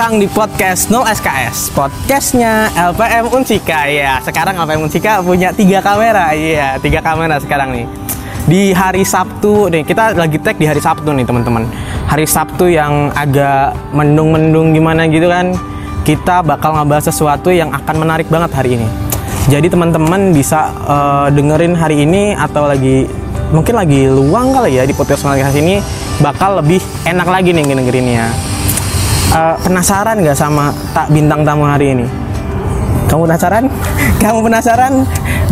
Datang di podcast 0 SKS Podcastnya LPM Unsika Ya sekarang LPM Unsika punya tiga kamera. Iya tiga kamera sekarang nih. Di hari Sabtu nih Kita lagi tag di hari Sabtu nih teman-teman. Hari Sabtu yang agak mendung-mendung gimana gitu kan Kita bakal ngebahas sesuatu yang akan menarik banget hari ini. Jadi teman-teman bisa eh, dengerin hari ini Atau lagi mungkin lagi luang kali ya di podcast podcast ini bakal lebih enak lagi nih ngedengerinnya Eh, penasaran nggak sama tak bintang tamu hari ini? Kamu penasaran? Kamu penasaran?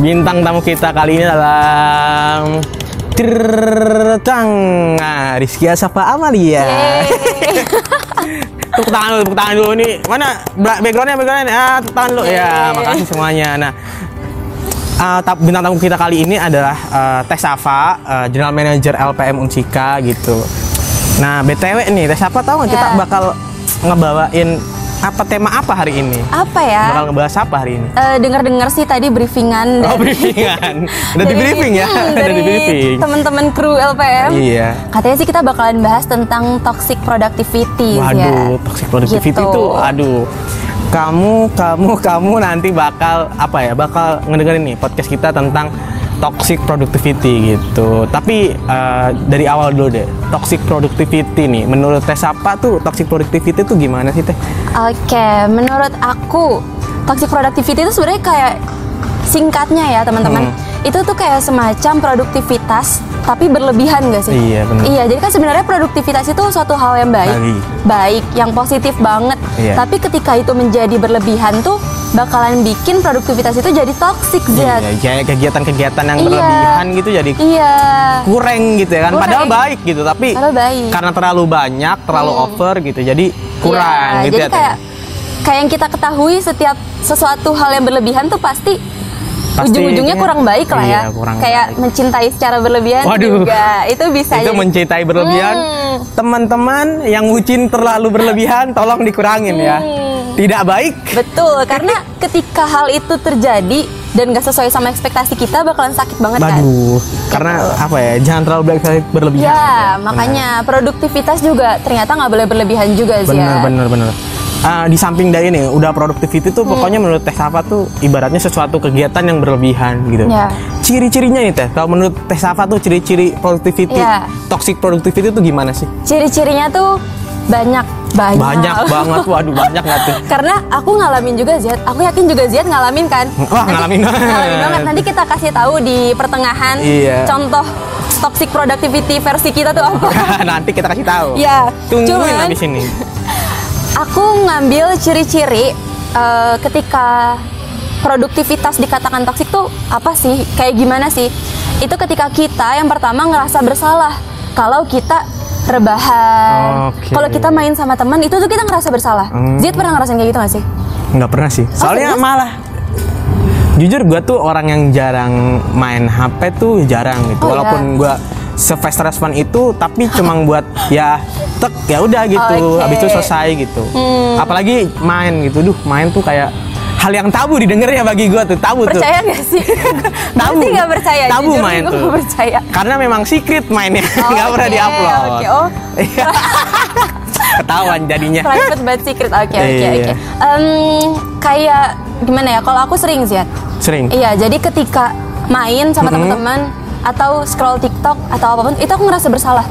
Bintang tamu kita kali ini adalah Tang Nah, Rizky Asafa Amalia. tepuk tangan dulu, tepuk tangan dulu nih. Mana Ba- backgroundnya, backgroundnya? Ah, tepuk tangan dulu. Ya, makasih semuanya. Nah, uh, bintang tamu kita kali ini adalah uh, Teh Safa, uh, General Manager LPM Unsika gitu. Nah, BTW nih, Teh Safa tahu nggak kita Ya. bakal ngebawain apa tema apa hari ini? apa ya? Bakal ngebahas apa hari ini? Eh, dengar-dengar sih tadi briefingan Oh, briefingan. Udah di briefing ya? Udah dari di briefing. teman-teman kru LPM. Iya. Katanya sih kita bakalan bahas tentang toxic productivity ya. Waduh, toxic productivity Gitu. itu aduh. Kamu, kamu, kamu nanti bakal apa ya? Bakal ngedengerin nih podcast kita tentang toxic productivity gitu. Tapi eh, dari awal dulu deh. Toxic productivity nih. Menurut Teh Sapa tuh toxic productivity tuh gimana sih Teh? Oke, menurut aku toxic productivity itu sebenarnya kayak singkatnya ya teman-teman. Hmm. Itu tuh kayak semacam produktivitas tapi berlebihan gak sih? Iya, benar. Iya, jadi kan sebenarnya produktivitas itu suatu hal yang baik, Baik. baik, yang positif banget. Iya. Tapi ketika itu menjadi berlebihan tuh bakalan bikin produktivitas itu jadi toxic Zat. Iya, kayak kegiatan-kegiatan yang Iya. berlebihan gitu jadi Iya. kurang gitu ya kan. Kurang. Padahal baik gitu, tapi Padahal baik. karena terlalu banyak, terlalu Hmm. over gitu. Jadi kurang Iya, gitu jadi ya. Kayak kayak yang kita ketahui setiap sesuatu hal yang berlebihan tuh pasti, Pasti ujung-ujungnya kayak- kurang baik lah ya. iya, kurang kayak baik. mencintai secara berlebihan Waduh. juga itu bisa itu jadi- mencintai berlebihan. Hmm. Teman-teman yang bucin terlalu berlebihan, tolong dikurangin ya. Hmm. Tidak baik. Betul, karena ketika hal itu terjadi dan gak sesuai sama ekspektasi kita bakalan sakit banget kan. Waduh, karena apa ya? Jangan terlalu berlebihan. berlebihan. Ya, makanya produktivitas juga ternyata nggak boleh berlebihan juga sih Bener, ya. bener, bener. Ah, di samping dari ini, udah productivity tuh Hmm. pokoknya menurut Teh Safa tuh ibaratnya sesuatu kegiatan yang berlebihan gitu. Ya. Ciri-cirinya nih Teh, kalau menurut Teh Safa tuh ciri-ciri productivity, Ya. toxic productivity tuh gimana sih? Ciri-cirinya tuh banyak banyak. Banyak banget, waduh banyak nggak tuh? Karena aku ngalamin juga Ziat, aku yakin juga Ziat ngalamin kan. Wah, ngalamin banget. ngalamin banget. Nanti kita kasih tahu di pertengahan Iya. contoh toxic productivity versi kita tuh apa. Nanti kita kasih tahu. ya, Tungguin cuman habis ini. Aku ngambil ciri-ciri eh, ketika produktivitas dikatakan toksik tuh apa sih? Kayak gimana sih? Itu ketika kita yang pertama ngerasa bersalah kalau kita rebahan. Oke. Kalau kita main sama teman itu tuh kita ngerasa bersalah. Hmm. Ziat pernah ngerasain kayak gitu gak sih? Nggak pernah sih. Soalnya serius? malah jujur gue tuh orang yang jarang main HP tuh jarang gitu. Oh, Walaupun ya. gue se-fast respon itu tapi cuma buat ya tek ya udah gitu. Oke. Habis itu selesai gitu. Hmm. Apalagi main gitu. Duh, main tuh kayak hal yang tabu didengarnya bagi gue tuh tabu tuh. Percaya gak sih? Tabu. Pasti gak percaya. Tabu jujur, main tuh. percaya. Karena memang secret mainnya, Oh, nggak pernah diupload. Oke, oh Ketahuan jadinya. private but secret. Oke, oke, Iya. oke. Kayak gimana ya? Kalau aku sering Ziat. Sering. Iya, jadi ketika main sama Mhm. teman-teman atau scroll TikTok atau apa pun, itu aku ngerasa bersalah.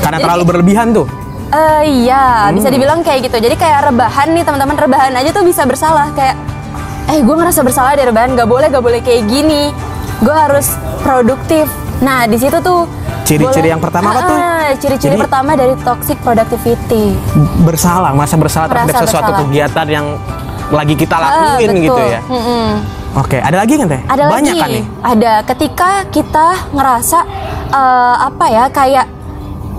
Karena Jadi terlalu berlebihan tuh. Eh iya, Hmm. bisa dibilang kayak gitu. Jadi kayak rebahan nih teman-teman rebahan aja tuh bisa bersalah kayak eh gue ngerasa bersalah di rebahan, gak boleh gak boleh kayak gini. Gue harus produktif. Nah di situ tuh Ciri-ciri yang pertama apa tuh? Ah, Ciri-ciri Jadi- pertama dari toxic productivity. bersalah, merasa bersalah terhadap Merasa sesuatu bersalah. kegiatan yang lagi kita Ah, lakuin betul. gitu ya. Mm-mm. Oke, ada lagi kan teh? Ada Banyak lagi. kan nih. Ada ketika kita ngerasa eh, apa ya kayak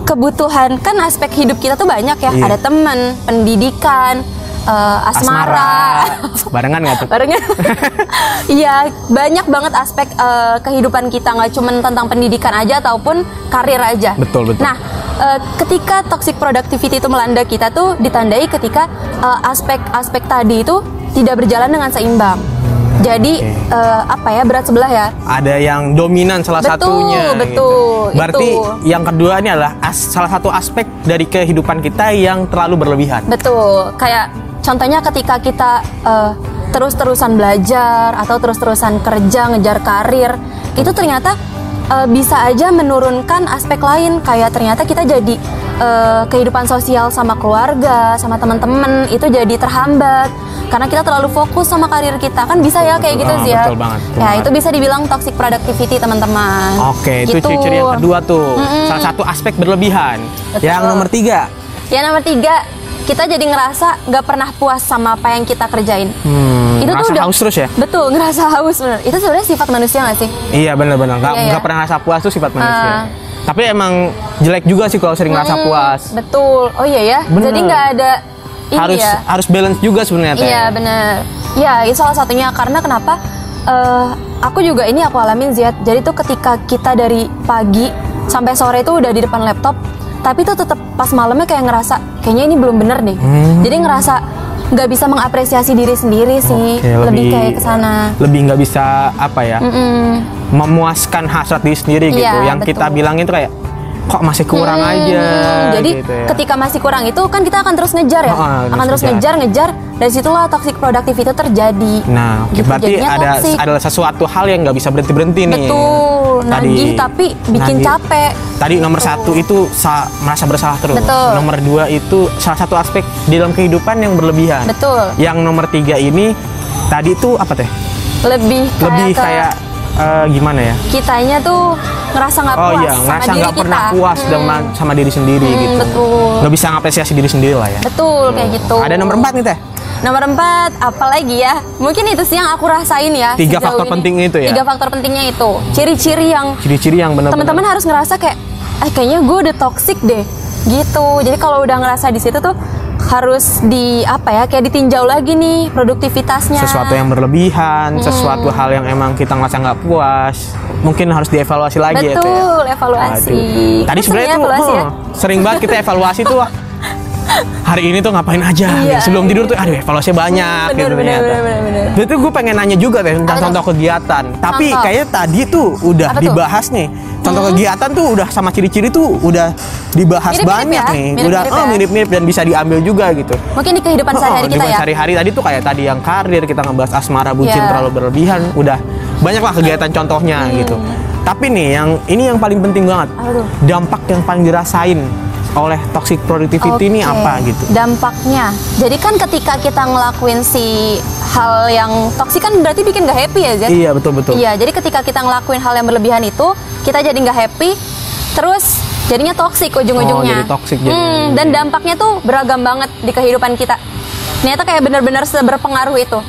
kebutuhan kan aspek hidup kita tuh banyak ya. Iya. Ada teman, pendidikan, eh, asmara. Barengan nggak tuh? Barengan. Iya, banyak banget aspek eh, kehidupan kita nggak cuma tentang pendidikan aja ataupun karir aja. Betul, betul. Nah, eh, ketika toxic productivity itu melanda kita tuh ditandai ketika aspek-aspek tadi itu tidak berjalan dengan seimbang. Jadi Oke. eh, apa ya berat sebelah ya? Ada yang dominan salah Betul, satunya. gitu. betul, Berarti itu. yang kedua ini adalah as- salah satu aspek dari kehidupan kita yang terlalu berlebihan. Betul. Kayak contohnya ketika kita eh, terus-terusan belajar atau terus-terusan kerja ngejar karir, itu ternyata eh, bisa aja menurunkan aspek lain kayak ternyata kita jadi eh, kehidupan sosial sama keluarga, sama teman-teman itu jadi terhambat karena kita terlalu fokus sama karir kita kan bisa ya kayak betul. gitu Ah, sih ya. betul banget, betul ya banget. itu bisa dibilang toxic productivity teman-teman. Oke, itu Gitu. ciri-ciri yang kedua tuh. Salah satu aspek berlebihan. Betul. Yang nomor tiga, Ya nomor tiga kita jadi ngerasa nggak pernah puas sama apa yang kita kerjain. hmm, Itu tuh udah- haus terus ya? Betul, ngerasa haus bener. Itu sebenarnya sifat manusia gak sih? Iya benar-benar. Gak, Iya, iya. nggak pernah rasa puas tuh sifat manusia. Ah. Tapi emang jelek juga sih kalau sering ngerasa Hmm, puas. Betul. Oh iya ya. Bener. Jadi nggak ada ini harus ya. harus balance juga sebenarnya. Iya bener. Iya, itu salah satunya karena kenapa? eh, aku juga ini aku alamin Ziat. Jadi tuh ketika kita dari pagi sampai sore itu udah di depan laptop, tapi tuh tetap pas malamnya kayak ngerasa kayaknya ini belum bener deh. Hmm. Jadi ngerasa nggak bisa mengapresiasi diri sendiri sih. Oke, lebih, kayak ke sana. Lebih nggak bisa apa ya? Mm-mm. Memuaskan hasrat diri sendiri gitu. Iya, Yang kita betul. bilang itu kayak kok masih kurang Hmm, aja. Jadi gitu ya. ketika masih kurang itu kan kita akan terus ngejar ya, Oh, akan terus terus ngejar ngejar. Dari situlah toxic productivity itu terjadi. Nah, Gitu, berarti ada toxic. adalah sesuatu hal yang nggak bisa berhenti berhenti nih. Betul, nagih tapi bikin nagih. capek. Tadi nomor satu itu sa- merasa bersalah terus. Betul. Nomor dua itu salah satu aspek di dalam kehidupan yang berlebihan. Betul. Yang nomor tiga ini tadi tuh apa teh? Lebih kayak Lebih ke kayak eh, gimana ya? kitanya tuh ngerasa nggak Oh puas iya, sama ngerasa diri nggak pernah kita. puas Hmm, dengan sama diri sendiri Hmm, gitu. betul. Nggak bisa ngapresiasi diri sendiri lah ya. Betul kayak gitu. Ada nomor empat nih teh. Nomor empat, apalagi ya? Mungkin itu sih yang aku rasain ya. Tiga faktor ini. penting itu ya? Tiga faktor pentingnya itu. Ciri-ciri yang Ciri-ciri yang benar. teman-teman harus ngerasa kayak, eh kayaknya gue udah toxic deh, gitu. Jadi kalau udah ngerasa di situ tuh harus di apa ya? Kayak ditinjau lagi nih produktivitasnya. sesuatu yang berlebihan, Hmm. sesuatu hal yang emang kita ngerasa nggak puas, mungkin harus dievaluasi lagi ya. Teh. Betul, evaluasi. Aduh. Tadi Kan sebenarnya tuh evaluasi ya? sering banget kita evaluasi tuh. Hari ini tuh ngapain aja? Iya, Sebelum tidur iya. tuh, aduh evaluasi banyak Bener, gitu bener, ternyata. bener, bener, bener. Jadi gue pengen nanya juga teh tentang tuh? contoh kegiatan. Tapi Contoh. kayaknya tadi tuh udah Apa tuh? dibahas nih. Contoh Hmm. kegiatan tuh udah sama ciri-ciri tuh udah dibahas Mirip-mirip banyak ya? nih. Mirip-mirip udah oh ya? mirip-mirip dan bisa diambil juga gitu. Mungkin di kehidupan Oh, sehari-hari kita ya. sehari-hari tadi tuh kayak tadi yang karir kita ngebahas asmara bucin Iya. terlalu berlebihan udah banyak lah kegiatan contohnya gitu tapi nih yang ini yang paling penting banget Hmm. Tuh? dampak yang paling dirasain oleh toxic productivity ini Oke, apa gitu Dampaknya. Jadi kan ketika kita ngelakuin si hal yang toksik kan berarti bikin gak happy ya, Zed? iya betul betul Iya, jadi ketika kita ngelakuin hal yang berlebihan itu, kita jadi nggak happy, terus jadinya toksik ujung-ujungnya. Oh, jadi toxic jadi. Hmm, dan dampaknya tuh beragam banget di kehidupan kita. Ternyata kayak benar-benar berpengaruh itu.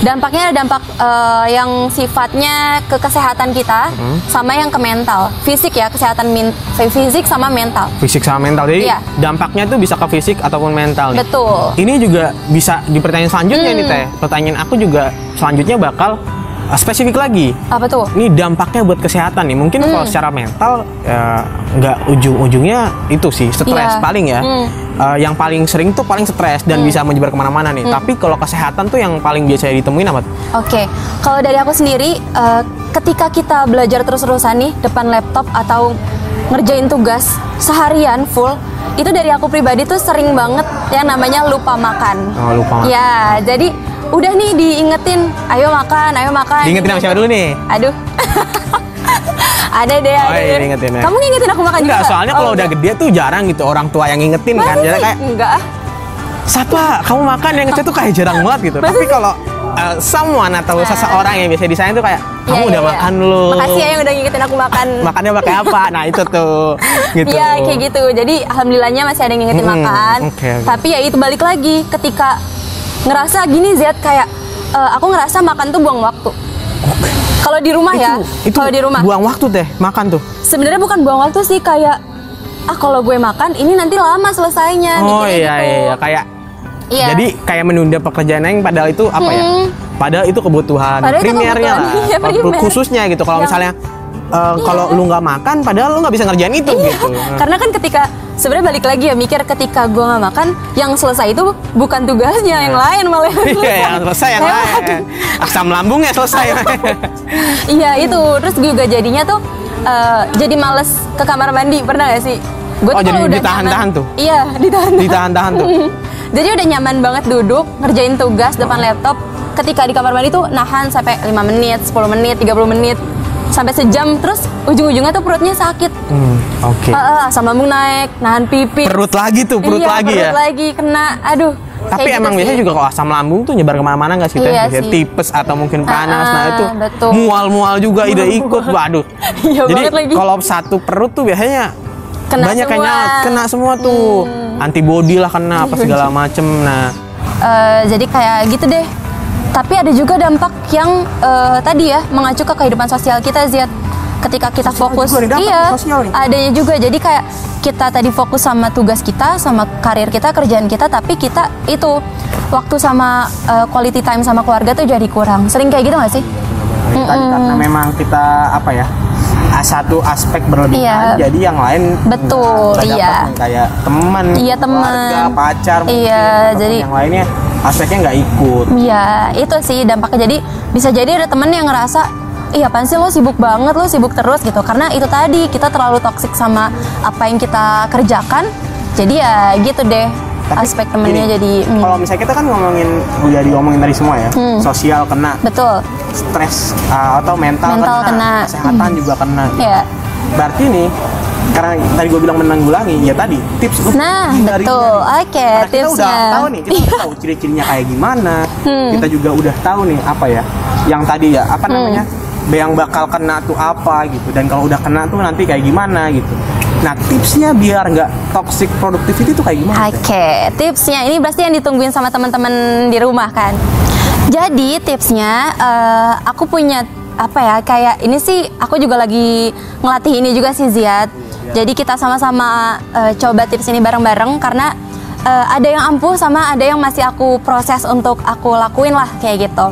Dampaknya ada dampak eh, yang sifatnya ke kesehatan kita, Hmm. sama yang ke mental, fisik ya, kesehatan min- fisik sama mental. fisik sama mental jadi Iya. dampaknya tuh bisa ke fisik ataupun mental nih. Betul. ini juga bisa di pertanyaan selanjutnya Hmm. nih teh pertanyaan aku juga selanjutnya bakal uh, spesifik lagi Apa tuh? ini dampaknya buat kesehatan nih mungkin Hmm. kalau secara mental ya, nggak ujung-ujungnya itu sih stres Iya. paling ya Hmm. Eh, yang paling sering tuh paling stres dan bisa menyebar ke mana-mana nih tapi kalau kesehatan tuh yang paling biasa ditemuin apa Oke, kalau dari aku sendiri, eh, ketika kita belajar terus-terusan nih depan laptop atau ngerjain tugas seharian full, itu dari aku pribadi tuh sering banget yang namanya lupa makan. Oh, lupa makan. Ya, jadi udah nih diingetin, ayo makan, ayo makan. diingetin sama siapa dulu nih Aduh. ada deh, ada Oh, iya, deh. diingetin ya. Kamu ngingetin aku makan Enggak, juga? soalnya Oh, kalau udah gede tuh jarang gitu orang tua yang ngingetin kan. Masa Jadi sih? kayak enggak. Sapa, kamu makan yang kecil tuh kayak jarang banget gitu. Masa Tapi kalau uh, someone atau Nah. seseorang yang biasa disayang tuh kayak kamu Iya, udah iya, makan iya. lu. Makasih ya yang udah ngingetin aku makan. Makannya pakai apa? Nah, itu tuh. Gitu. Iya kayak gitu. Jadi alhamdulillahnya masih ada yang ngingetin Mm-mm, makan. oke, oke. Tapi ya itu balik lagi ketika ngerasa gini Zed kayak eh, aku ngerasa makan tuh buang waktu. Kalau di rumah ya, itu kalau di rumah buang waktu teh makan tuh. sebenarnya bukan buang waktu sih kayak ah kalau gue makan ini nanti lama selesainya. Oh iya gitu. iya iya. kayak Iya. Jadi kayak menunda pekerjaan yang padahal itu apa ya? Hmm. Padahal itu kebutuhan Padahal itu primernya kebutuhan, lah. iya, primer. Khususnya gitu. Kalau Yang- eh, kalau lu nggak makan padahal lu nggak bisa ngerjain itu Iya, gitu. Nah. karena kan ketika sebenarnya balik lagi ya mikir ketika gua nggak makan, yang selesai itu bukan tugasnya, yang lain malah yang Iya, yang selesai yang lain. Asam lambungnya selesai. Iya itu, terus juga jadinya tuh eh, jadi males ke kamar mandi pernah gak sih? Gua Oh, tuh jadi ditahan-tahan tuh? Iya, ditahan. Ditahan-tahan tuh. jadi udah nyaman banget duduk ngerjain tugas depan laptop. Ketika di kamar mandi tuh nahan sampai 5 menit, 10 menit, 30 menit sampai sejam terus ujung-ujungnya tuh perutnya sakit. Hmm, Oke. Ah, ah, asam lambung naik, nahan pipi. Perut lagi tuh, perut iya, lagi perut ya. lagi kena. Aduh. Tapi gitu emang sih. biasanya juga kalau asam lambung tuh nyebar ke mana-mana nggak sih? Iya sih. tipes atau mungkin panas. nah Ah, itu mual-mual juga ide ikut. Waduh. Iya Jadi kalau satu perut tuh biasanya Kena banyak semua. kayaknya kena semua tuh. Antibody lah kena apa segala macem. Nah, Eh, jadi kayak gitu deh. Tapi ada juga dampak yang eh, tadi ya mengacu ke kehidupan sosial kita Ziat. Ketika kita fokus, juga iya, sosial nih. adanya juga. Jadi kayak kita tadi fokus sama tugas kita, sama karir kita, kerjaan kita, tapi kita itu waktu sama eh, quality time sama keluarga tuh jadi kurang. Sering kayak gitu gak sih? tadi karena memang kita apa ya? Satu aspek berlebihan, Iya. jadi yang lain Betul, iya. nih, kayak teman, Iya, teman. pacar, mungkin, Iya, jadi- yang lainnya aspeknya nggak ikut. Iya, itu sih dampaknya. Jadi bisa jadi ada temen yang ngerasa, iya apaan sih lo sibuk banget, lo sibuk terus gitu. Karena itu tadi kita terlalu toksik sama apa yang kita kerjakan. Jadi ya gitu deh. Tapi aspek temennya gini, jadi hmm, kalau misalnya kita kan ngomongin udah diomongin tadi semua ya sosial kena betul. stres uh, atau mental, Mental kena. kesehatan juga kena Ya. berarti nih karena tadi gue bilang menanggulangi ya tadi tips Nah, menghindarinya betul. Oke, Karena kita udah tipsnya. tahu nih kita udah tahu ciri-cirinya kayak gimana Hmm. kita juga udah tahu nih apa ya yang tadi ya apa namanya yang bakal kena tuh apa gitu dan kalau udah kena tuh nanti kayak gimana gitu nah tipsnya biar nggak toxic productivity tuh kayak gimana? Oke, tipsnya ini pasti yang ditungguin sama teman-teman di rumah kan. Jadi tipsnya eh, aku punya apa ya kayak ini sih aku juga lagi ngelatih ini juga sih Ziad. Jadi kita sama-sama eh, coba tips ini bareng-bareng karena eh, ada yang ampuh sama ada yang masih aku proses untuk aku lakuin lah kayak gitu.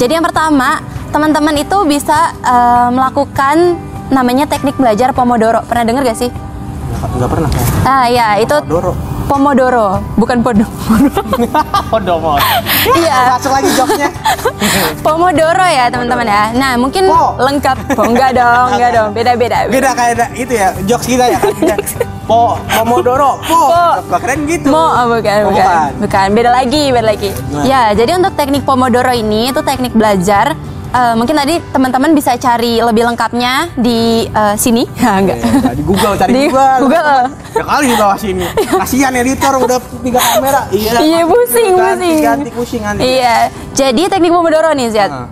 Jadi yang pertama teman-teman itu bisa eh, melakukan namanya teknik belajar Pomodoro. Pernah dengar gak sih? nggak pernah kan Ah ya itu Pomodoro Pomodoro, bukan Podo. Podomoro Iya. masuk lagi joknya Pomodoro ya teman-teman ya. Nah mungkin Po. lengkap. Po, enggak dong, enggak dong. Beda-beda. beda kayak itu ya jokes kita ya kan po pomodoro po, Po. Gak keren gitu Mo, oh, bukan, Oh, bukan, bukan, beda lagi, beda lagi. Gimana? Ya, jadi untuk teknik Pomodoro ini itu teknik belajar. Eh, mungkin tadi teman-teman bisa cari lebih lengkapnya di eh, sini. Ya, enggak. Ya, di Google cari Di Google Google. ya kali di bawah sini kasihan editor udah tiga kamera iya Iya pusing, ganti, pusing. ganti pusing nanti Iya. Jadi teknik Pomodoro nih, Zat. Ah.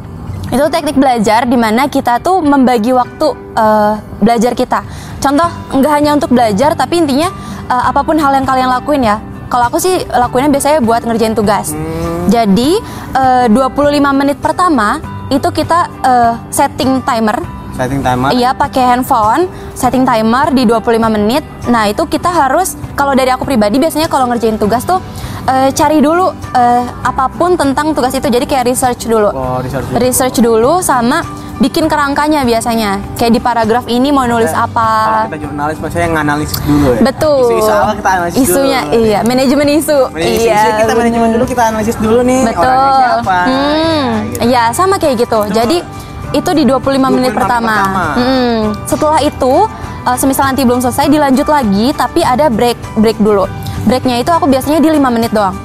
Itu teknik belajar di mana kita tuh membagi waktu eh, belajar kita. Contoh, nggak hanya untuk belajar, tapi intinya eh, apa pun hal yang kalian lakuin ya. Kalau aku sih lakuinnya biasanya buat ngerjain tugas. Hmm. Jadi eh, 25 menit pertama itu kita eh, setting timer setting timer Iya pakai handphone, setting timer di 25 menit. Nah itu kita harus kalau dari aku pribadi biasanya kalau ngerjain tugas tuh eh, cari dulu eh, apa pun tentang tugas itu. Jadi kayak research dulu. oh research dulu. Research dulu sama bikin kerangkanya biasanya. Kayak di paragraf ini mau nulis Eh, apa. kalau kita jurnalis biasanya nganalisis dulu ya Betul. isu-isu awal kita analisis Isunya dulu iya, manajemen isu. Manajemen iya. isu kita manajemen dulu kita analisis dulu nih Betul. Hmm, Ya, gitu. Iya, sama kayak gitu. Jadi itu di 25, menit 25 pertama. pertama. Hmm, Setelah itu, uh, semisal nanti belum selesai dilanjut lagi, tapi ada break break dulu. Breaknya itu aku biasanya di 5 menit doang.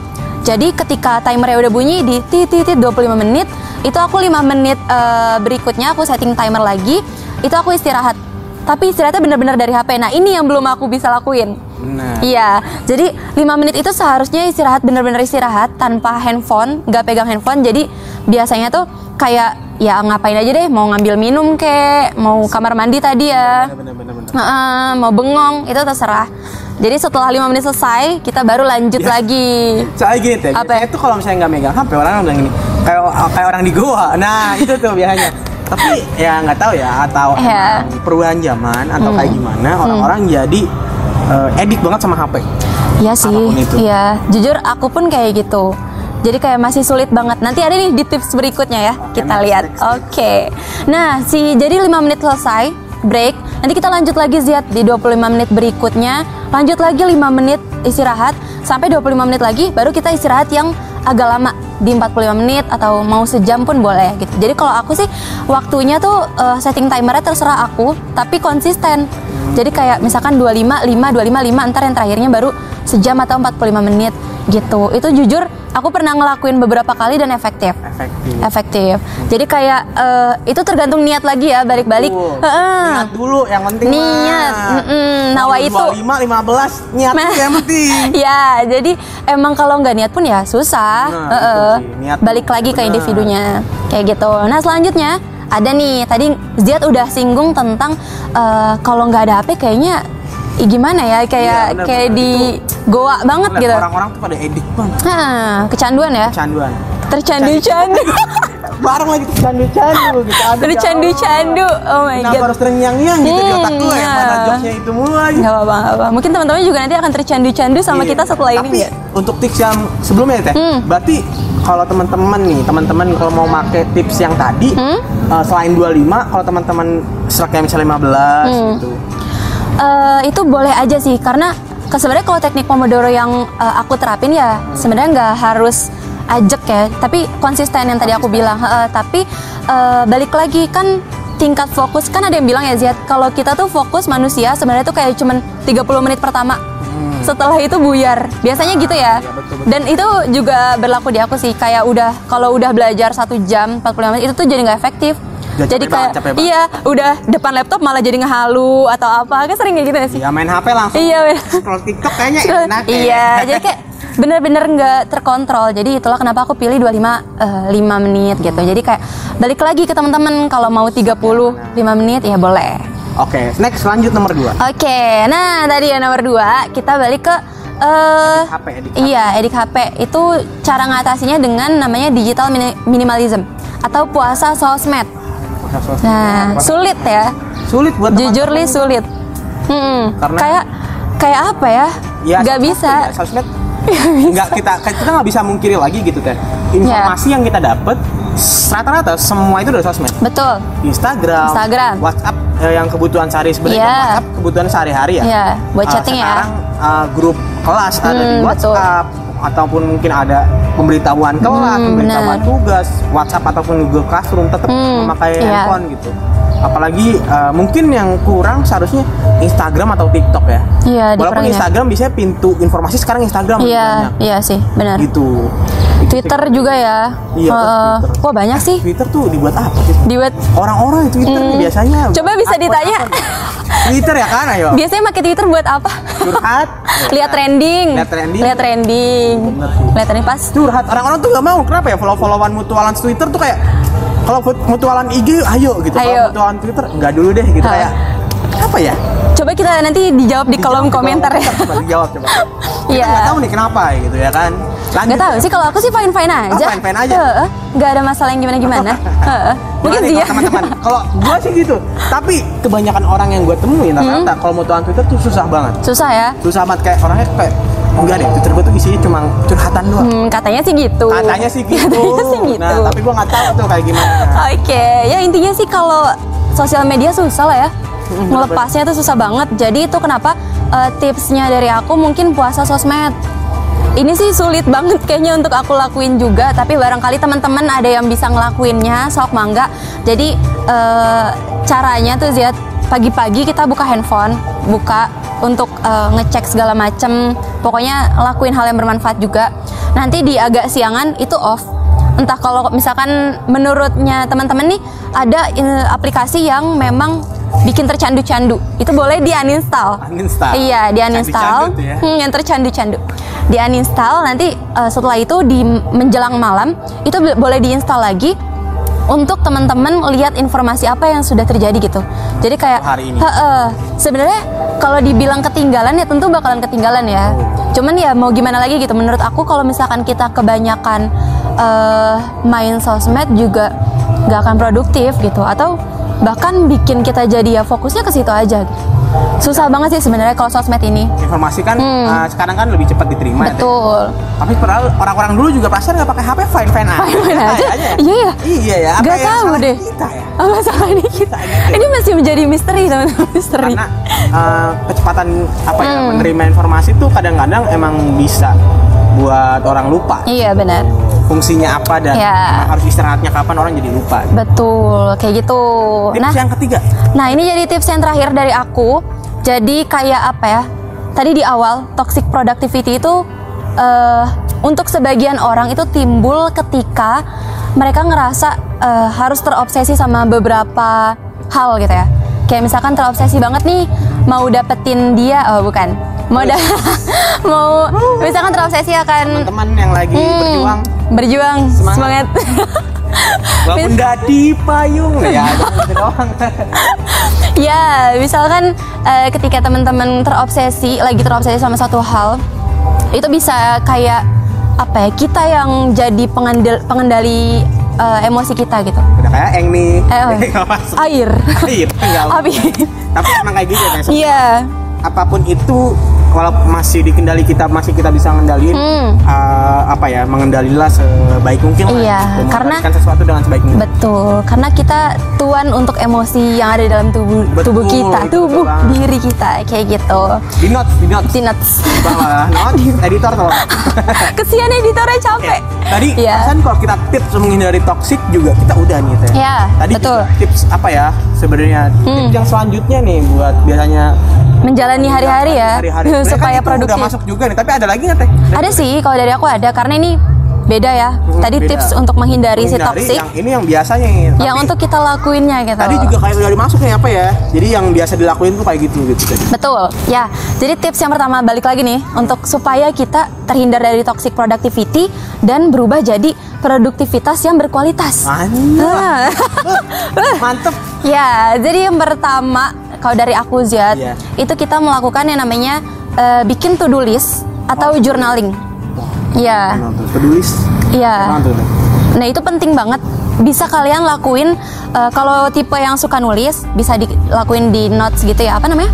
Jadi ketika timernya udah bunyi di titit 25 menit, itu aku 5 menit uh, berikutnya aku setting timer lagi, itu aku istirahat. Tapi istirahatnya bener-bener dari HP. Nah ini yang belum aku bisa lakuin. Benar Iya, jadi 5 menit itu seharusnya istirahat bener-bener istirahat tanpa handphone, nggak pegang handphone. Jadi biasanya tuh kayak ya ngapain aja deh, mau ngambil minum kek, mau kamar mandi tadi ya, benar benar benar Heeh, mau bengong itu terserah. Jadi setelah 5 menit selesai, kita baru lanjut lagi. soalnya gini teh Apa? tuh kalau misalnya nggak megang HP orang bilang gini kayak kayak orang di goa nah itu tuh biasanya tapi ya nggak tahu ya atau Iya. emang perubahan zaman atau kayak Hmm. gimana orang-orang jadi eh, edik banget sama HP Iya sih, iya. Jujur aku pun kayak gitu. Jadi kayak masih sulit banget. Nanti ada nih di tips berikutnya ya, Oke, kita lihat. Oke. Nah, si jadi 5 menit selesai, break. Nanti kita lanjut lagi Ziat di 25 menit berikutnya. Lanjut lagi 5 menit istirahat sampai 25 menit lagi baru kita istirahat yang agak lama di 45 menit atau mau sejam pun boleh gitu. Jadi kalau aku sih waktunya tuh uh, setting timernya terserah aku, tapi konsisten. Jadi kayak misalkan 25, 5, 25, 5, ntar yang terakhirnya baru sejam atau 45 menit gitu. Itu jujur aku pernah ngelakuin beberapa kali dan efektif. Efektif. Efektif. Jadi kayak uh, itu tergantung niat lagi ya, balik-balik. Heeh. Niat dulu yang penting Niat. mah. Mm-mm. Nawa itu. 25, 15 niat Nah. yang penting. ya, jadi emang kalau nggak niat pun ya susah. Nah, betul sih. Niat Balik lagi ke benar. individunya. Kayak gitu. Nah, selanjutnya ada nih tadi Ziad udah singgung tentang eh, kalau nggak ada HP kayaknya gimana ya kayak Iya, benar, kayak di goa banget gitu. Orang-orang tuh pada edik banget. Nah, kecanduan ya. Canduan. Tercandu-candu. Bareng lagi tuh candu-candu gitu. Ya. Tercandu-candu. Oh my Kenapa god. harus terngiang-ngiang gitu di Hmm, otak gue iya. Mana jokesnya itu mulu lagi Gak apa-apa. Mungkin teman-teman juga nanti akan tercandu-candu sama Iya. kita setelah ini. Tapi nggak? untuk tips yang sebelumnya ya, teh, Hmm. berarti kalau teman-teman nih, teman-teman kalau mau pakai tips yang tadi, Hmm? eh, selain 25, kalau teman-teman seraknya misalnya 15 Hmm. gitu. Eh, itu boleh aja sih karena sebenarnya kalau teknik pomodoro yang eh, aku terapin ya sebenarnya nggak harus ajak ya tapi konsisten yang tadi aku bilang Heeh, tapi eh, balik lagi kan tingkat fokus kan ada yang bilang ya Ziad kalau kita tuh fokus manusia sebenarnya tuh kayak cuman 30 menit pertama setelah itu buyar. Biasanya gitu ya. Iya, betul, betul. dan itu juga berlaku di aku sih kayak udah kalau udah belajar satu jam 45 menit itu tuh jadi nggak efektif Udah jadi kayak banget, iya udah depan laptop malah jadi ngehalu atau apa kan sering kayak gitu ya sih Ya main HP langsung. Iya, bener. Scroll TikTok kayaknya enak ya. Iya, jadi kayak bener-bener nggak terkontrol. Jadi itulah kenapa aku pilih 25 eh, 5 menit gitu. Jadi kayak balik lagi ke teman-teman kalau mau 30 5 menit ya boleh. Oke, next lanjut nomor 2. Oke, nah tadi ya nomor 2 kita balik ke eh HP, edik HP. Iya, edik HP itu cara ngatasinya dengan namanya digital mini- minimalism atau puasa sosmed. Nah, sulit ya. sulit buat Jujur li sulit. Hmm, Karena- kayak kayak apa ya? Ya, Gak sosmed bisa. Ya, sosmed nggak kita kita nggak bisa mungkiri lagi gitu teh. Informasi Iya. yang kita dapat rata-rata semua itu dari sosmed. Betul. Instagram, Instagram. WhatsApp eh, yang kebutuhan sehari sebenarnya Iya. WhatsApp kebutuhan sehari-hari ya. Iya, buat Eh, chatting ya. sekarang eh, grup kelas ada di Hmm, betul. WhatsApp ataupun mungkin ada pemberitahuan kelas, Hmm, pemberitahuan benar. tugas, WhatsApp ataupun Google Classroom tetap Hmm, memakai iya. handphone gitu. Apalagi eh, mungkin yang kurang seharusnya Instagram atau TikTok ya. Iya, Walaupun ya. Instagram biasanya pintu informasi sekarang Instagram Iya, banyak. iya sih, benar. Gitu. Twitter juga ya. Iya, Heeh. Twitter. Wah, banyak sih. Twitter tuh dibuat apa sih? Dibuat Orang-orang Twitter nih biasanya Coba bisa ditanya. Twitter ya kan ayo. biasanya pakai Twitter buat apa? Curhat. Lihat trending. Lihat trending. Lihat trending. Sih. Lihat trending pas. Curhat. Orang-orang tuh gak mau. Kenapa ya follow-followan mutualan Twitter tuh kayak kalau mutualan IG ayo gitu. Kalau mutualan Twitter enggak dulu deh gitu Ha. kayak apa ya? Coba kita nanti dijawab di kolom Dijawab di komentar ya. Coba dijawab coba. Iya. nggak tahu nih kenapa gitu ya kan. Lanjut Gak tahu ya. sih kalau aku sih fine fine aja. fine-fine aja? Heeh. Gak ada masalah yang gimana gimana. Heeh. Mungkin ya. kalau teman-teman. Kalau gua sih gitu. Tapi kebanyakan orang yang gua temuin Hmm? rata-rata kalau mutualan Twitter tuh susah banget. Susah ya. Susah banget kayak orangnya kayak enggak deh Twitter gua tuh isinya cuma curhatan doang. Hmm, katanya sih gitu. Katanya sih gitu. Katanya sih gitu. Nah, tapi gua nggak tahu tuh kayak gimana. Oke, ya intinya sih kalau sosial media susah lah ya. Melepasnya tuh susah banget. Jadi itu kenapa eh, tipsnya dari aku mungkin puasa sosmed. Ini sih sulit banget kayaknya untuk aku lakuin juga, tapi barangkali teman-teman ada yang bisa ngelakuinnya, sok mangga. Jadi eh, caranya tuh Ziat pagi-pagi kita buka handphone, buka untuk eh, ngecek segala macem. Pokoknya lakuin hal yang bermanfaat juga. Nanti di agak siangan itu off entah kalau misalkan menurutnya teman-teman nih ada eh, aplikasi yang memang bikin tercandu-candu. Itu boleh di uninstall. Uninstall. iya di uninstall. Candu-candu tuh ya. Hmm, yang tercandu-candu. Di uninstall nanti eh, setelah itu di menjelang malam itu boleh diinstal lagi untuk teman-teman lihat informasi apa yang sudah terjadi gitu. Jadi kayak Hari ini. Sebenarnya kalau dibilang ketinggalan ya tentu bakalan ketinggalan ya. Cuman ya mau gimana lagi gitu. Menurut aku kalau misalkan kita kebanyakan eh, main sosmed juga nggak akan produktif gitu. Atau bahkan bikin kita jadi ya fokusnya ke situ aja gitu. susah banget sih sebenarnya kalau sosmed ini Informasi kan uh, sekarang kan lebih cepat diterima. ya. Hmm. betul Tapi padahal orang-orang dulu juga perasaan nggak pakai HP fine fine aja. Fine-fine aja. Kayaknya. Iya ya? Iya ya. Apa Nggak yang tahu salah deh. Kita ya. Oh, masalah ini kita. gitu. Ini masih menjadi misteri teman-teman misteri. Karena uh, kecepatan apa ya Hmm. menerima informasi tuh kadang-kadang emang bisa buat orang lupa. Iya benar. Fungsinya apa dan emang harus istirahatnya kapan orang jadi lupa. Betul, kayak gitu. Tips Nah, yang ketiga. nah ini jadi tips yang terakhir dari aku. Jadi kayak apa ya? Tadi di awal toxic productivity itu eh, untuk sebagian orang itu timbul ketika mereka ngerasa eh, harus terobsesi sama beberapa hal gitu ya. Kayak misalkan terobsesi banget nih mau dapetin dia, oh bukan, mau da mau misalkan terobsesi akan Teman yang lagi Hmm, berjuang berjuang, Semangat. semangat. walaupun di payung ya gitu doang. Ya, misalkan eh, ketika teman-teman terobsesi, lagi terobsesi sama satu hal, itu bisa kayak apa ya? Kita yang jadi pengendal- pengendali eh, emosi kita gitu. Udah kayak eng nih. Eh, oh. Air. Air, Api. Tapi emang kayak gitu ya. Iya. apa pun itu walaupun masih dikendali kita masih kita bisa ngendaliin Hmm. uh, apa ya mengendalilah sebaik mungkin lah Iya, karena- sesuatu dengan sebaik mungkin Betul, karena kita tuan untuk emosi yang ada di dalam tubuh Betul, tubuh kita, tubuh betul diri kita kayak gitu. di notes di notes bawah notes editor tolong Kesian editornya capek. tadi Iya. kan kalau kita tips menghindari toxic juga kita udah nih teh Iya, tadi betul. tips apa ya sebenarnya tips yang selanjutnya nih buat biasanya Menjalani hari-hari ya hari-hari. Supaya produktif. udah masuk juga nih tapi ada lagi nggak teh Ada sih, kalau dari aku ada karena ini beda ya. Hmm, Tadi beda. tips untuk menghindari, si Menghindari toxic, yang ini yang biasanya nih yang Tapi untuk kita lakuinnya gitu. tadi juga kayak udah dimasuk nih apa ya jadi yang biasa dilakuin tuh kayak gitu gitu tadi Betul, ya. Jadi tips yang pertama balik lagi nih untuk supaya kita terhindar dari toxic productivity dan berubah jadi produktivitas yang berkualitas. Mantap. Ah. Mantep. Ya, jadi yang pertama kalau dari aku Ziad, Iya. itu kita melakukan yang namanya eh, bikin to-do list atau journaling. Iya. Nonton pedulis. Iya. Nonton. Nah itu penting banget. Bisa kalian lakuin eh, kalau tipe yang suka nulis bisa dilakuin di notes gitu ya apa namanya?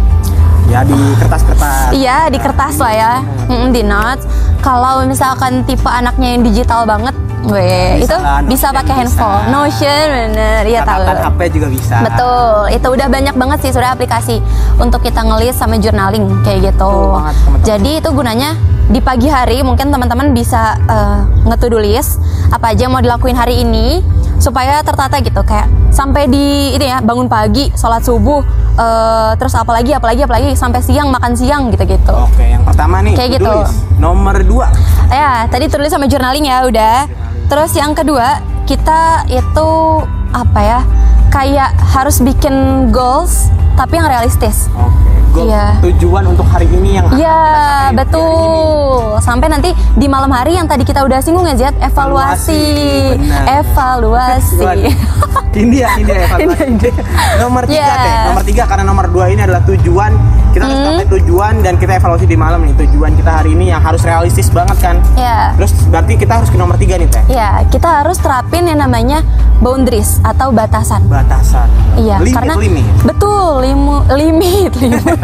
Ya di kertas-kertas. Iya di kertas lah ya, Mm, di notes. Kalau misalkan tipe anaknya yang digital banget, weh itu bisa pakai bisa. handphone, Notion bener, iya tahu. HP juga bisa. Betul, itu udah banyak banget sih sudah aplikasi untuk kita ngelis sama journaling kayak gitu. Jadi itu gunanya di pagi hari mungkin teman-teman bisa uh, nge-to-do list apa aja yang mau dilakuin hari ini supaya tertata gitu kayak sampai di ini ya bangun pagi, sholat subuh, uh, terus apalagi apalagi apalagi sampai siang makan siang gitu-gitu. Oke, yang pertama nih. Kayak gitu. Nomor dua. Ya, tadi tulis sama journaling ya udah. Terus yang kedua, kita itu apa ya? Kayak harus bikin goals tapi yang realistis. Oke. Goal Iya. tujuan untuk hari ini yang Iya, di hari ini. betul. Sampai nanti di malam hari yang tadi kita udah singgung ya, Ziat, evaluasi. Evaluasi. Tujuan. ini ya, ini ya evaluasi. nomor tiga Iya. teh. Nomor tiga karena nomor dua ini adalah tujuan. Kita harus Hmm. tujuan dan kita evaluasi di malam nih. Tujuan kita hari ini yang harus realistis banget kan. Ya. Terus berarti kita harus ke nomor tiga nih teh. Ya, kita harus terapin yang namanya boundaries atau batasan. Batasan. Iya, limit, karena limit. betul limu, limit, limit.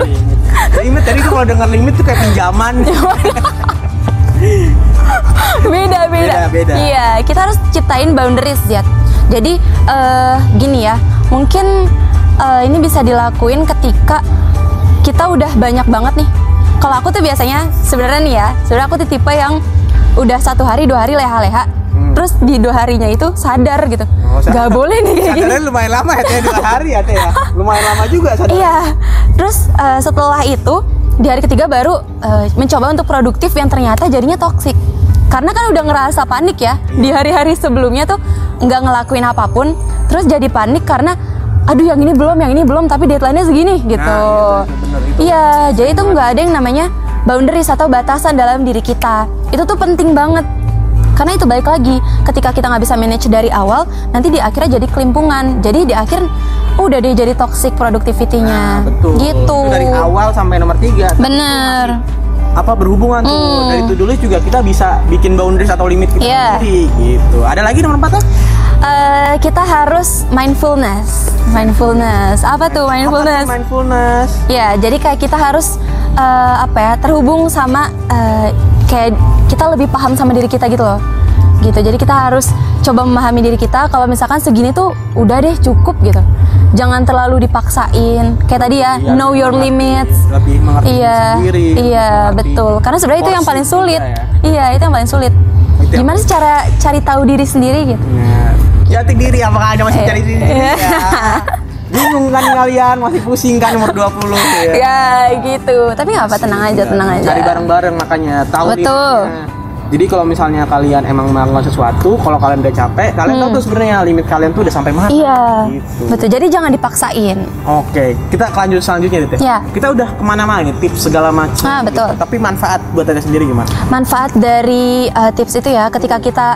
limit. tadi tuh kalau dengar limit tuh kayak pinjaman. beda, beda Beda, beda. Iya, kita harus ciptain boundaries, Ziat. Jadi eh, gini ya, mungkin eh, ini bisa dilakuin ketika kita udah banyak banget nih. Kalau aku tuh biasanya sebenarnya nih ya, sebenarnya aku tuh tipe yang udah satu hari dua hari leha-leha, terus di dua harinya itu sadar gitu, Hmm. Oh, sadar. nggak boleh nih kayak gini. Lumayan lama ya teh dua hari ya teh ya. Lumayan lama juga sadar. Iya. Terus eh, setelah itu di hari ketiga baru eh, mencoba untuk produktif yang ternyata jadinya toksik. Karena kan udah ngerasa panik ya di hari-hari sebelumnya tuh nggak ngelakuin apa pun, terus jadi panik karena aduh yang ini belum, yang ini belum, tapi deadline-nya segini gitu. Nah, itu, itu bener, itu. Iya, jadi itu nggak ada yang namanya boundaries atau batasan dalam diri kita. Itu tuh penting banget. Karena itu balik lagi, ketika kita nggak bisa manage dari awal, nanti di akhirnya jadi kelimpungan. Jadi di akhir udah deh jadi toxic productivity-nya. Nah, betul. Gitu. Itu dari awal sampai nomor tiga. Bener. Apa berhubungan tuh Hmm. dari do list juga kita bisa bikin boundaries atau limit kita Iya. sendiri gitu. Ada lagi nomor empat eh, kita harus mindfulness. Mindfulness. Apa tuh mindfulness? Apa tuh mindfulness. Ya, jadi kayak kita harus eh, apa ya terhubung sama eh, kayak kita lebih paham sama diri kita gitu loh. Gitu. Jadi kita harus coba memahami diri kita. Kalau misalkan segini tuh udah deh cukup gitu. Jangan terlalu dipaksain. Kayak tadi ya, Iya, know your mengerti- limits. Lebih mengerti Iya, sendiri. iya betul. Karena sebenarnya itu yang paling sulit. ya. Iya, itu yang paling sulit. Itu Gimana sih cara cari tahu diri sendiri gitu? Nah, jati diri apakah anda masih cari diri ya? Bingung kan kalian masih pusing kan umur 20 ya. Ya gitu. Tapi nggak apa, tenang aja, tenang aja. Cari bareng-bareng makanya tahu Betul. limitnya. Jadi kalau misalnya kalian emang melakukan sesuatu, kalau kalian udah capek, kalian tahu tuh sebenarnya limit kalian tuh udah sampai mana. Hmm. Iya, Gitu. betul. Jadi jangan dipaksain. Oke, kita lanjut selanjutnya Tete. Ya. Kita udah ke mana-mana nih, tips segala macam. Ah, betul. gitu. Tapi manfaat buat Tete sendiri gimana? Manfaat dari uh, tips itu ya, ketika kita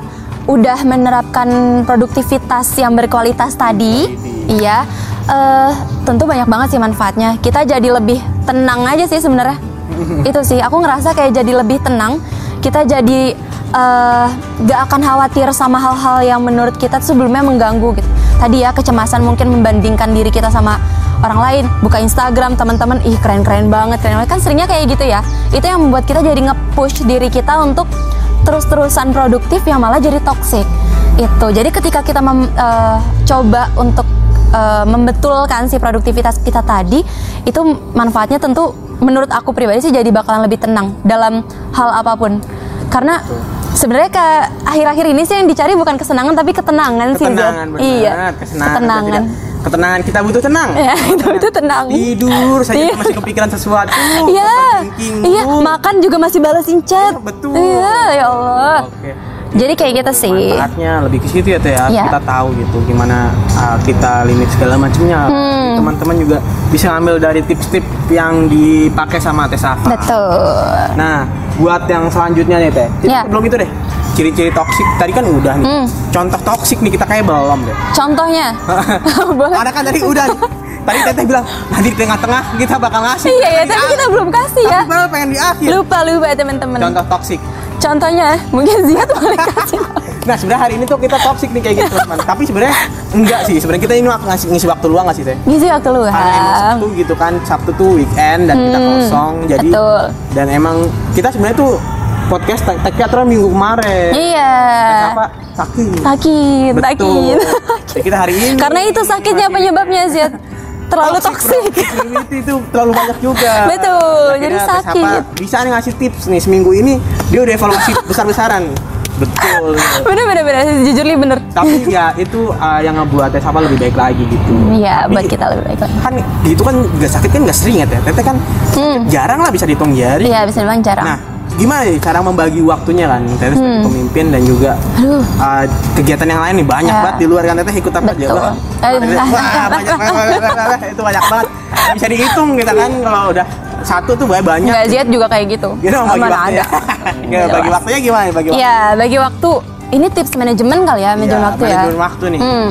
udah menerapkan produktivitas yang berkualitas tadi, iya, eh, tentu banyak banget sih manfaatnya. Kita jadi lebih tenang aja sih sebenarnya. itu sih, aku ngerasa kayak jadi lebih tenang. Kita jadi eh, gak akan khawatir sama hal-hal yang menurut kita sebelumnya mengganggu gitu. Tadi ya kecemasan mungkin membandingkan diri kita sama orang lain buka Instagram teman-teman ih keren-keren banget keren banget kan seringnya kayak gitu ya itu yang membuat kita jadi nge-push diri kita untuk terus-terusan produktif yang malah jadi toxic. Itu. Jadi ketika kita mem- eh, coba untuk eh, membetulkan si produktivitas kita tadi itu manfaatnya tentu menurut aku pribadi sih jadi bakalan lebih tenang dalam hal apa pun. Karena sebenarnya ke akhir-akhir ini sih yang dicari bukan kesenangan tapi ketenangan, sih. Ketenangan benar. iya Kesenangan. ketenangan Tidak- Ketenangan kita butuh tenang. ya itu itu tenang Tidur saja Iya. masih kepikiran sesuatu. Iya, iya, makan juga masih balasin chat. Iya, betul. Iya, ya Allah. Oke. Jadi kayak gitu sih. Manfaatnya lebih ke situ ya Teh ya. Iya. Kita tahu gitu gimana uh, kita limit segala macamnya. Hmm. Teman-teman juga bisa ngambil dari tips-tips yang dipakai sama Teh Safa. Betul. Nah, buat yang selanjutnya nih Teh. Tips Iya. Belum itu deh. Ciri-ciri toksik tadi kan udah nih. Hmm. Contoh toksik nih kita kayak belum deh. Contohnya. Ada kan tadi udah. nih. Tadi Teteh bilang nanti di tengah-tengah kita bakal ngasih. Iya ya, tapi kita belum kasih ya. Tapi pengen di akhir. Lupa lupa ya teman-teman. Contoh toksik. Contohnya, mungkin Ziat boleh kasih. Nah sebenarnya hari ini tuh kita toxic nih kayak gitu teman. Tapi sebenarnya enggak sih. Sebenarnya kita ini ngasih ngisi waktu luang nggak sih teh? Ngisi waktu lu Karena emang Sabtu gitu kan, Sabtu tuh weekend dan kita Hmm, kosong. Jadi betul. dan emang kita sebenarnya tuh podcast tag teater minggu kemarin. Iya. Tag apa? Sakit. Sakit, Betul. sakit. Jadi kita hari ini. Karena itu sakitnya penyebabnya Ziat. Terlalu toksik. Toxic itu terlalu banyak juga. Betul, Akhirnya jadi sakit. Bisa nih ngasih tips nih seminggu ini dia udah evaluasi besar-besaran. Betul. Bener bener bener, jujur li bener. Tapi ya itu uh, yang ngebuat Teh Sapa lebih baik lagi gitu. Iya, buat kita lebih baik lagi. Kan itu kan gak sakit kan gak sering ya Teh. Teteh kan jarang lah bisa dihitung jari. Hmm. Iya, bisa dibilang jarang. Nah, gimana nih cara membagi waktunya kan? Teteh sebagai pemimpin dan juga Hmm. Aduh. uh, kegiatan yang lain nih banyak Ya. banget di luar kan Teteh ikut apa aja. Wah, Wah, banyak banget. itu banyak banget. Bisa dihitung kita kan kalau udah satu tuh banyak banyak. Enggak Ziat juga kayak gitu. Gitu bagi Mana waktunya. ada. Bagi waktunya gimana bagi waktu? Iya, bagi waktu. Ini tips manajemen kali ya, manajemen Iya, waktu ya. manajemen waktu nih. Hmm.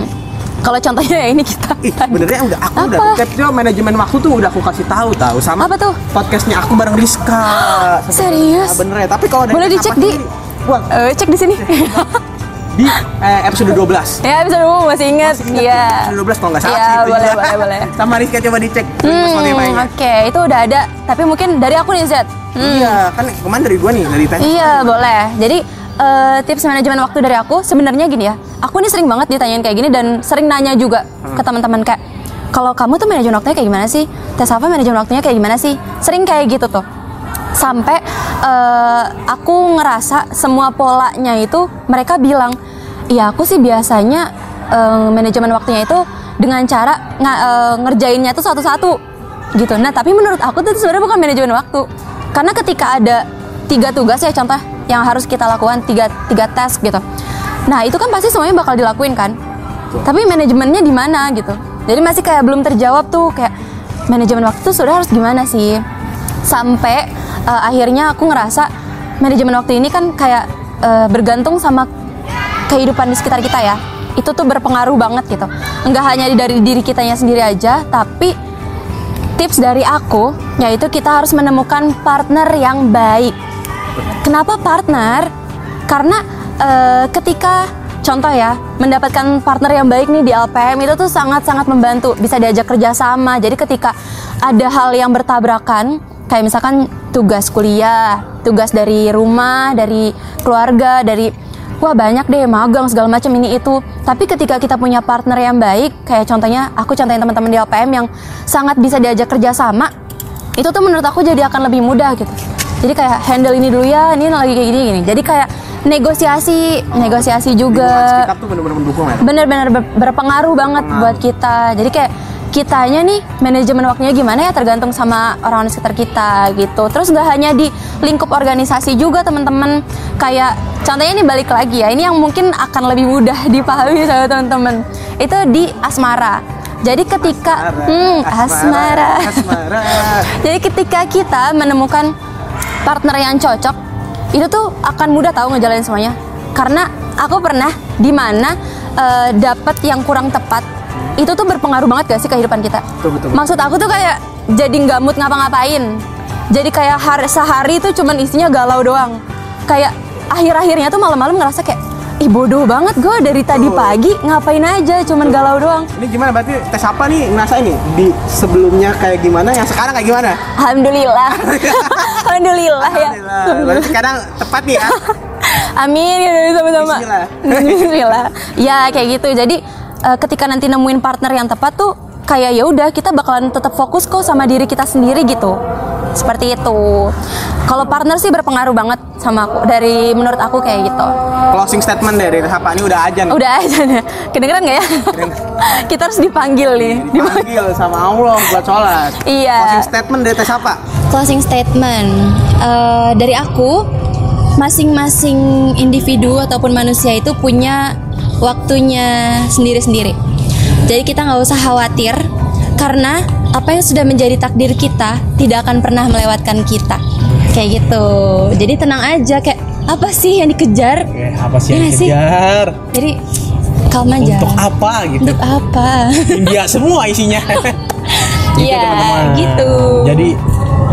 Kalau contohnya ya ini kita. Ih, benernya udah aku udah Apa? tips dia manajemen waktu tuh udah aku kasih tahu tahu sama Apa tuh? podcastnya aku bareng Rizka. Serius? Nah, bener ya, tapi kalau Boleh dicek di Wah, Eh, cek di sini. di eh, episode 12. ya, bisa dulu masih ingat. Masih ingat Iya. Episode 12 kalau nggak salah Iya, sih itu boleh, boleh, boleh. Sama Rizka coba dicek di Hmm, oke, itu udah ada. Tapi mungkin dari aku nih, Zat. Hmm. Iya, kan kemarin dari gua nih, dari Teh. Iya, boleh. Jadi eh, tips manajemen waktu dari aku sebenarnya gini ya. Aku ini sering banget ditanyain kayak gini dan sering nanya juga ke teman-teman kayak kalau kamu tuh manajemen waktunya kayak gimana sih? Tes apa manajemen waktunya kayak gimana sih? Sering kayak gitu tuh. Sampai eh, aku ngerasa semua polanya itu mereka bilang, "Iya, aku sih biasanya eh, manajemen waktunya itu dengan cara nga- eh, ngerjainnya tuh satu-satu." Gitu. Nah, tapi menurut aku tuh itu sebenarnya bukan manajemen waktu. Karena ketika ada tiga tugas ya contoh yang harus kita lakukan tiga tiga task gitu. Nah itu kan pasti semuanya bakal dilakuin kan. Tapi manajemennya di mana gitu. Jadi masih kayak belum terjawab tuh kayak manajemen waktu tuh sudah harus gimana sih. Sampai eh, akhirnya aku ngerasa manajemen waktu ini kan kayak eh, bergantung sama kehidupan di sekitar kita ya. Itu tuh berpengaruh banget gitu. Enggak hanya dari diri kitanya sendiri aja, tapi tips dari aku yaitu kita harus menemukan partner yang baik. Kenapa partner? Karena eh, ketika contoh ya mendapatkan partner yang baik nih di LPM itu tuh sangat-sangat membantu bisa diajak kerjasama jadi ketika ada hal yang bertabrakan kayak misalkan tugas kuliah tugas dari rumah dari keluarga dari wah banyak deh magang segala macam ini itu. Tapi ketika kita punya partner yang baik kayak contohnya aku contohin teman-teman di LPM yang sangat bisa diajak kerjasama itu tuh menurut aku jadi akan lebih mudah gitu jadi kayak handle ini dulu ya ini lagi kayak gini gini. Jadi kayak negosiasi negosiasi Lingkungan juga tuh bener-bener mendukung ya? Bener-bener ber- berpengaruh banget buat kita. Jadi kayak kitanya nih manajemen waktunya gimana ya tergantung sama orang-orang sekitar kita gitu. Terus nggak hanya di lingkup organisasi juga teman-teman. Kayak contohnya ini balik lagi ya ini yang mungkin akan lebih mudah dipahami sama teman-teman. Itu di asmara. Jadi ketika hmm, asmara. asmara. Jadi ketika kita menemukan partner yang cocok, itu tuh akan mudah tahu ngejalanin semuanya. Karena aku pernah di mana eh, dapat yang kurang tepat, itu tuh berpengaruh banget gak sih kehidupan kita? Betul, betul, betul. Maksud aku tuh kayak jadi nggak mood ngapa-ngapain. Jadi kayak hari sehari itu cuman isinya galau doang. Kayak akhir-akhirnya tuh malam-malam ngerasa kayak ih bodoh banget gue dari tadi pagi ngapain aja cuman galau doang. ini gimana berarti tes apa nih ngerasa ini di sebelumnya kayak gimana yang sekarang kayak gimana Alhamdulillah. Alhamdulillah ya. Alhamdulillah. berarti sekarang tepat nih ya Amin ya sama-sama. Bismillah. Bismillah. Ya kayak gitu. Jadi eh, ketika nanti nemuin partner yang tepat tuh kayak ya udah kita bakalan tetap fokus kok sama diri kita sendiri gitu. Seperti itu. Kalau partner sih berpengaruh banget sama aku dari menurut aku kayak gitu. closing statement dari tes apa ini udah aja nih Udah aja nih. Kedengeran nggak ya? kita harus dipanggil nih. dipanggil sama Allah buat sholat Iya. closing statement dari tes apa Closing statement Eh, dari aku, masing-masing individu ataupun manusia itu punya waktunya sendiri-sendiri. Jadi kita nggak usah khawatir karena apa yang sudah menjadi takdir kita tidak akan pernah melewatkan kita. Kayak gitu. Jadi tenang aja kayak apa sih yang dikejar? Apa sih yang yang dikejar? Jadi calm aja. Untuk apa gitu? Untuk apa? India semua isinya. Gitu, Iya, teman-teman. gitu. Jadi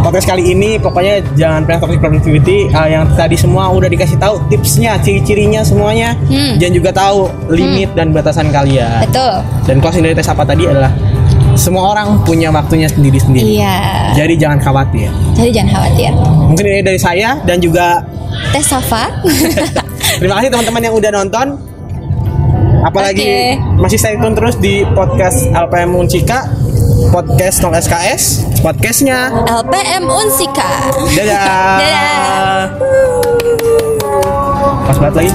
podcast kali ini pokoknya jangan pernah toxic productivity uh, yang tadi semua udah dikasih tahu tipsnya, ciri-cirinya semuanya. Hmm. Dan juga tahu limit dan batasan kalian. Betul. Dan closing dari tes apa tadi adalah semua orang punya waktunya sendiri-sendiri. Iya. Jadi jangan khawatir. Jadi jangan khawatir. Mungkin ini dari saya dan juga Tes Safa. terima kasih teman-teman yang udah nonton. Apalagi Oke. masih stay tune terus di podcast LPM Uncika, podcast 0 SKS, podcastnya. LPM Unsika. Dadah. Dadah. Pas banget lagi.